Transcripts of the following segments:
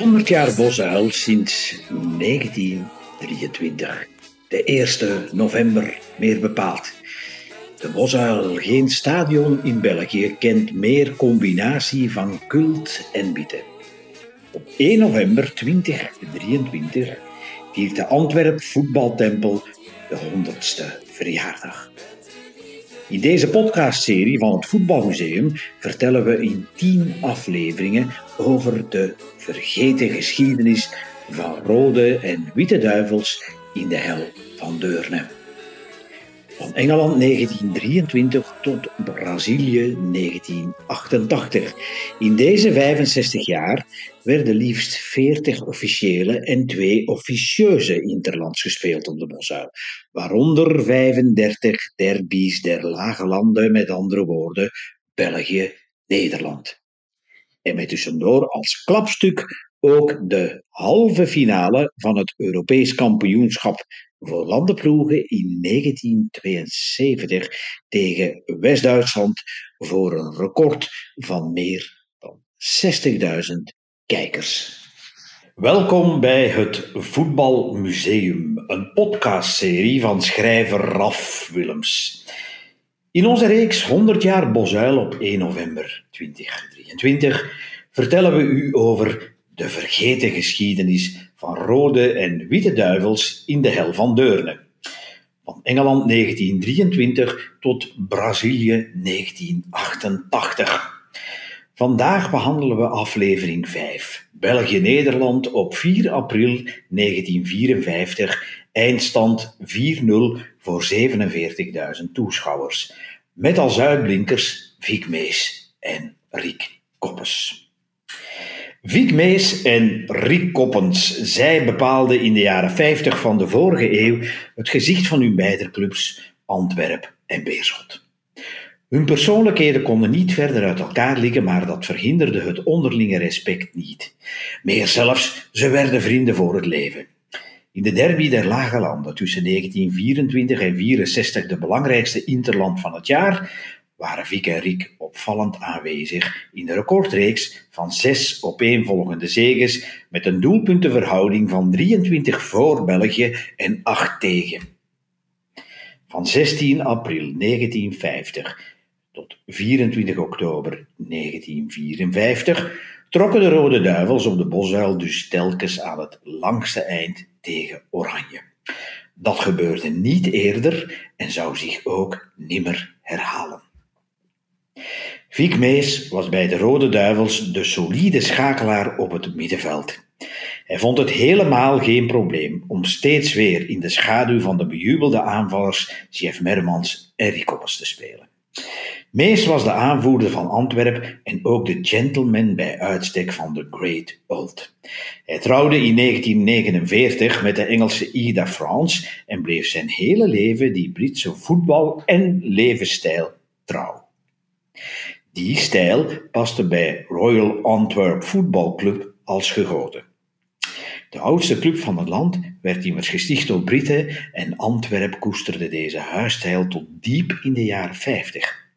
100 jaar Bosuil sinds 1923. De 1 november, meer bepaald. De Bosuil, geen stadion in België, kent meer combinatie van cult en bieten. Op 1 november 2023 viert de Antwerp Voetbaltempel de 100ste verjaardag. In deze podcastserie van het Voetbalmuseum vertellen we in 10 afleveringen over de vergeten geschiedenis van rode en witte duivels in de hel van Deurne. Van Engeland 1923 tot Brazilië 1988. In deze 65 jaar werden liefst 40 officiële en 2 officieuze interlands gespeeld op de Bosuil, waaronder 35 derbies der lage landen, met andere woorden België, Nederland. En met tussendoor als klapstuk ook de halve finale van het Europees kampioenschap voor landenploegen in 1972 tegen West-Duitsland voor een record van meer dan 60.000 kijkers. Welkom bij het Voetbalmuseum, een podcastserie van schrijver Raf Willems. In onze reeks 100 jaar Bosuil op 1 november 2023 vertellen we u over de vergeten geschiedenis van rode en witte duivels in de hel van Deurne. Van Engeland 1923 tot Brazilië 1988. Vandaag behandelen we aflevering 5. België-Nederland op 4 april 1954. Eindstand 4-0 voor 47.000 toeschouwers. Met als uitblinkers Vic Mees en Riek Koppes. Vic Mees en Rick Koppens, zij bepaalden in de jaren 50 van de vorige eeuw het gezicht van hun beide clubs Antwerp en Beerschot. Hun persoonlijkheden konden niet verder uit elkaar liggen, maar dat verhinderde het onderlinge respect niet. Meer zelfs, ze werden vrienden voor het leven. In de derby der Lage Landen tussen 1924 en 64 de belangrijkste interland van het jaar, waren Vic en Riek opvallend aanwezig in de recordreeks van zes opeenvolgende zeges met een doelpuntenverhouding van 23 voor België en 8 tegen. Van 16 april 1950 tot 24 oktober 1954 trokken de Rode Duivels op de Bosuil dus telkens aan het langste eind tegen Oranje. Dat gebeurde niet eerder en zou zich ook nimmer herhalen. Vic Mees was bij de Rode Duivels de solide schakelaar op het middenveld. Hij vond het helemaal geen probleem om steeds weer in de schaduw van de bejubelde aanvallers Jeff Mermans en Rikoppes te spelen. Mees was de aanvoerder van Antwerp en ook de gentleman bij uitstek van de Great Old. Hij trouwde in 1949 met de Engelse Ida France en bleef zijn hele leven die Britse voetbal- en levensstijl trouw. Die stijl paste bij Royal Antwerp Football Club als gegoten. De oudste club van het land werd immers gesticht door Britten en Antwerp koesterde deze huisstijl tot diep in de jaren 50.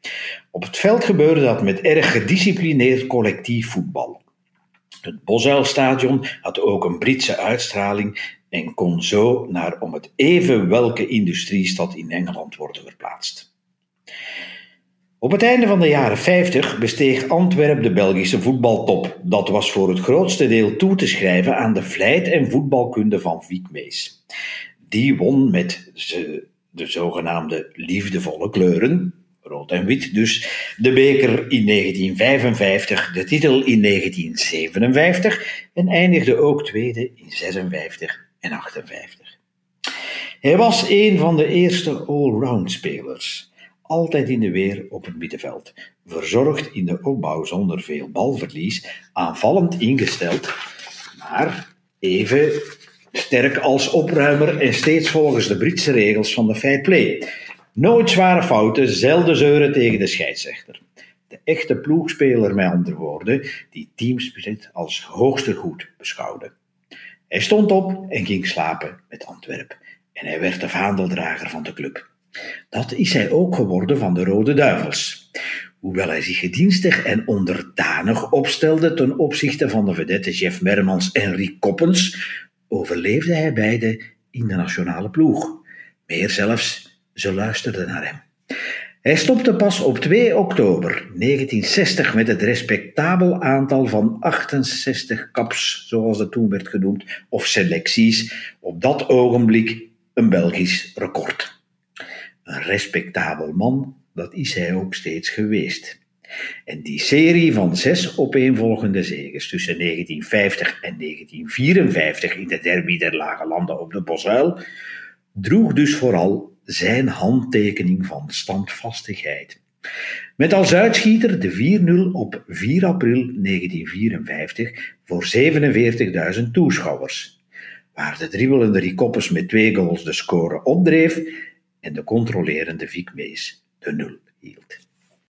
Op het veld gebeurde dat met erg gedisciplineerd collectief voetbal. Het Bosuilstadion had ook een Britse uitstraling en kon zo naar om het even welke industriestad in Engeland worden verplaatst. Op het einde van de jaren 50 besteeg Antwerp de Belgische voetbaltop. Dat was voor het grootste deel toe te schrijven aan de vlijt en voetbalkunde van Vic Mees. Die won met de zogenaamde liefdevolle kleuren, rood en wit dus, de beker in 1955, de titel in 1957 en eindigde ook tweede in 56 en 58. Hij was een van de eerste allround spelers altijd in de weer op het middenveld, verzorgd in de opbouw zonder veel balverlies, aanvallend ingesteld, maar even sterk als opruimer en steeds volgens de Britse regels van de fair play. Nooit zware fouten, zelden zeuren tegen de scheidsrechter. De echte ploegspeler, met andere woorden, die teamspirit als hoogste goed beschouwde. Hij stond op en ging slapen met Antwerp. En hij werd de vaandeldrager van de club. Dat is hij ook geworden van de Rode Duivels. Hoewel hij zich gedienstig en onderdanig opstelde ten opzichte van de vedette Jeff Mermans en Rick Koppens, overleefde hij beide in de nationale ploeg. Meer zelfs, ze luisterden naar hem. Hij stopte pas op 2 oktober 1960 met het respectabel aantal van 68 caps, zoals het toen werd genoemd, of selecties, op dat ogenblik een Belgisch record. Een respectabel man, dat is hij ook steeds geweest. En die serie van zes opeenvolgende zegens tussen 1950 en 1954 in de derby der Lage Landen op de Bosuil droeg dus vooral zijn handtekening van standvastigheid. Met als uitschieter de 4-0 op 4 april 1954 voor 47.000 toeschouwers, waar de dribbelende Rikoppes met twee goals de score opdreef en de controlerende Vic Mees de nul hield.